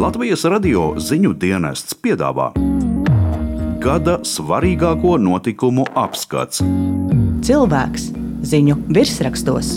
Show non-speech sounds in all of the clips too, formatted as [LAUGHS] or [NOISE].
Latvijas radio ziņu dienests piedāvā gada svarīgāko notikumu apskats. Cilvēks ziņu virsrakstos.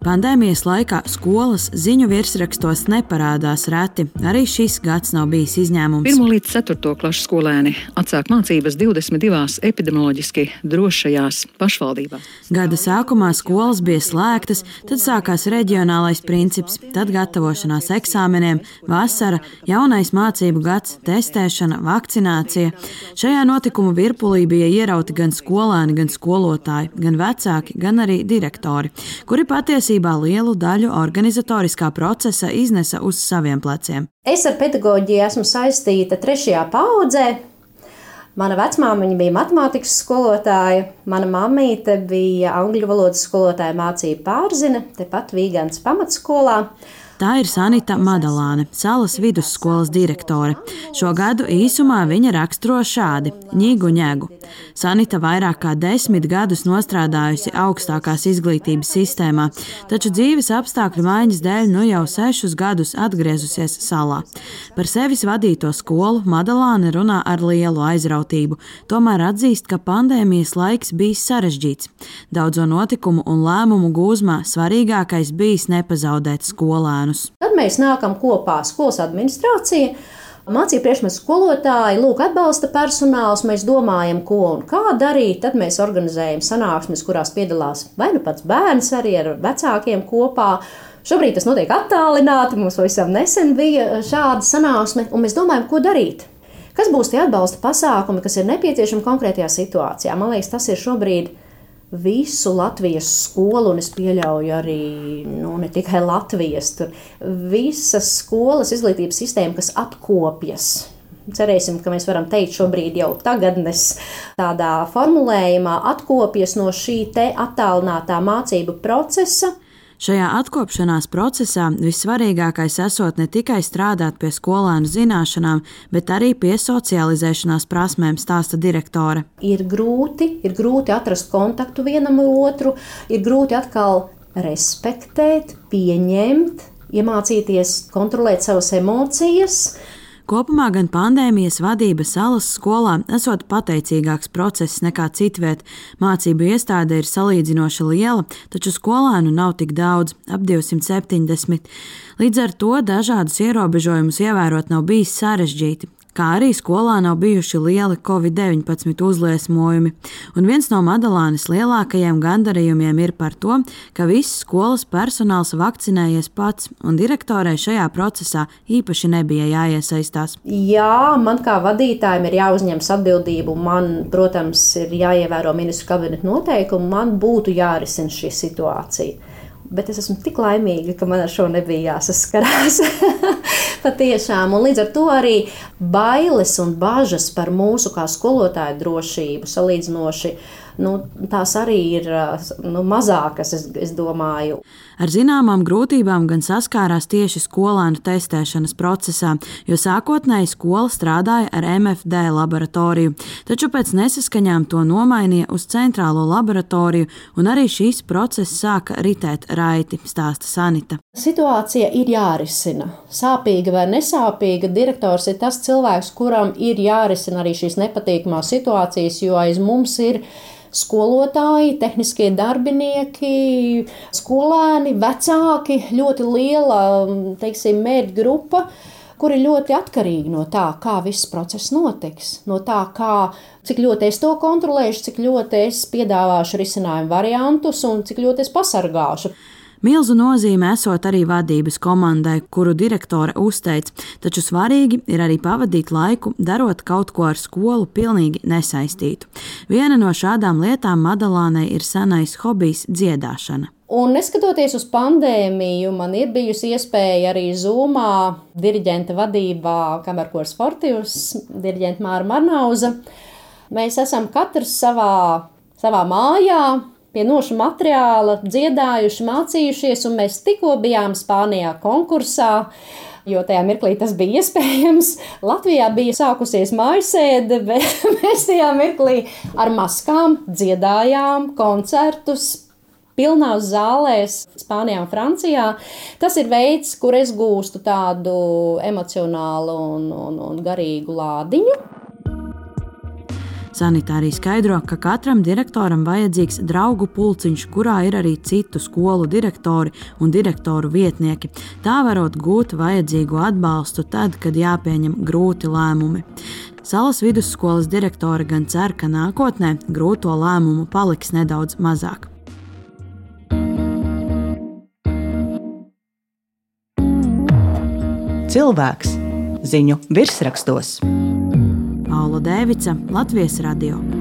Pandēmijas laikā skolas ziņu virsrakstos neparādās reti. Arī šis gads nav bijis izņēmums. 1 līdz 4 klases skolēni atsāk mācības 22 epidemioloģiski drošajās pašvaldībās. Gada sākumā skolas bija slēgtas, tad sākās reģionālais princips, tad gatavošanās eksāmeniem, vasara, jaunais mācību gads, testēšana, vakcinācija. Šajā notikumu virpulī bija ierauti gan skolēni, gan skolotāji, gan vecāki, gan arī direktori, kuri patiesi patiesībā lielu daļu organizatoriskā procesa iznesa uz saviem pleciem. Es ar pedagoģiju esmu saistīta trešajā paudzē. Mana vecmāmiņa bija matemātikas skolotāja, mana mammīte bija angļu valodas skolotāja mācība pārzina, tepat Vīgāns pamatskolā. Tā ir Sanita Madalāne, salas vidusskolas direktore. Šo gadu īsumā viņa raksturo šādi: Ņīgu ņēgu. Sanita vairāk kā desmit gadus nostrādājusi augstākās izglītības sistēmā, taču dzīves apstākļu maiņas dēļ nu jau sešus gadus atgriezusies salā. Par sevis vadīto skolu Madalāne runā ar lielu aizrautību, tomēr atzīst, ka pandēmijas laiks bijis sarežģīts. Daudzo notikumu un lēmumu gūzmā svarīgākais bijis nepazaudēt skolēnu bērnus. Tad mēs nākam kopā skolas administrācija. Mācību priekšmetu skolotāji, lūk, atbalsta personāls, mēs domājam, ko un kā darīt. Tad mēs organizējam sanāksmes, kurās piedalās vai nu pats bērns arī ar vecākiem kopā. Šobrīd tas notiek attālināti, mums pavisam nesen bija šāda sanāksme, un mēs domājam, ko darīt. Kas būs tie atbalsta pasākumi, kas ir nepieciešami konkrētajā situācijā? Man liekas, tas ir šobrīd visu Latvijas skolu, un es pieļauju arī nu, ne tikai Latvijas, tur visas skolas izglītības sistēma, kas atkopjas. Cerēsim, ka mēs varam teikt, šobrīd jau tagadnes tādā formulējumā atkopjas no šī te attālinātā mācību procesa. Šajā atkopšanās procesā vissvarīgākais esot ne tikai strādāt pie skolēnu zināšanām, bet arī pie socializēšanās prasmēm, stāsta direktore. Ir grūti, ir grūti atrast kontaktu vienam otru, ir grūti atkal respektēt, pieņemt, iemācīties kontrolēt savas emocijas. Kopumā gan pandēmijas vadība salas skolā esot pateicīgāks process nekā citviet. Mācību iestāde ir salīdzinoši liela, taču skolēnu nav tik daudz - ap 270. Līdz ar to dažādus ierobežojumus ievērot nav bijis sarežģīti kā arī skolā nav bijuši lieli covid-19 uzliesmojumi. Un viens no Madalānas lielākajiem gandarījumiem ir par to, ka viss skolas personāls vakcinējies pats, un direktorai šajā procesā īpaši nebija jāiesaistās. Jā, man kā vadītājiem ir jāuzņemas atbildība, un man, protams, ir jāievēro ministru kabineta noteikumi, man būtu jārisina šī situācija. Bet es esmu tik laimīga, ka man ar šo nebija jāsaskarās. [LAUGHS] Patiešām, un līdz ar to arī bailes un bažas par mūsu kā skolotāju drošību salīdzinoši nu, tās arī ir nu, mazākas, es, es domāju. Ar zināmām grūtībām gan saskārās tieši skolēnu testēšanas procesā, jo sākotnēji skola strādāja ar MFD laboratoriju, taču pēc nesaskaņām to nomainīja uz centrālo laboratoriju, un arī šīs process sāka ritēt raiti, stāsta Sanita. Situācija ir jārisina. Sāpīga vai nesāpīga, direktors ir tas cilvēks, kuram ir jārisina arī šīs nepatīkamās situācijas, jo aiz mums ir skolotāji, tehniskie darbinieki, skolēni, vecāki, ļoti liela teiksim, mērķa grupa kuri ļoti atkarīgi no tā, kā viss process notiks, no tā, kā, cik ļoti es to kontrolēšu, cik ļoti es piedāvāšu risinājumu variantus un cik ļoti es pasargāšu. Milzu nozīme esot arī vadības komandai, kuru direktore uzteic, taču svarīgi ir arī pavadīt laiku, darot kaut ko ar skolu pilnīgi nesaistītu. Viena no šādām lietām Madalānai ir senais hobijs dziedāšana. Un neskatoties uz pandēmiju, man ir bijusi iespēja arī Zoomā, diriģenta vadībā, kamerkors sportīvs, diriģenta Māra Marnauza. Mēs esam katrs savā, savā mājā, pie nošu materiāla, dziedājuši, mācījušies, un mēs tikko bijām Spānijā konkursā. Jo tajā mirklī tas bija iespējams. Latvijā bija sākusies mājasēde, [LAUGHS] bet mēs tajā mirklī ar maskām dziedājām koncertus, pilnās zālēs, Spānijā un Francijā. Tas ir veids, kur es gūstu tādu emocionālu un, un, un garīgu lādiņu. Sanitārija skaidro, ka katram direktoram vajadzīgs draugu pulciņš, kurā ir arī citu skolu direktori un direktoru vietnieki. Tā varot gūt vajadzīgo atbalstu tad, kad jāpieņem grūti lēmumi. Salas vidusskolas direktore gan cer, ka nākotnē grūto lēmumu paliks nedaudz mazāk. Cilvēks ziņu virsrakstos. Paula Dēvica, Latvijas Radio.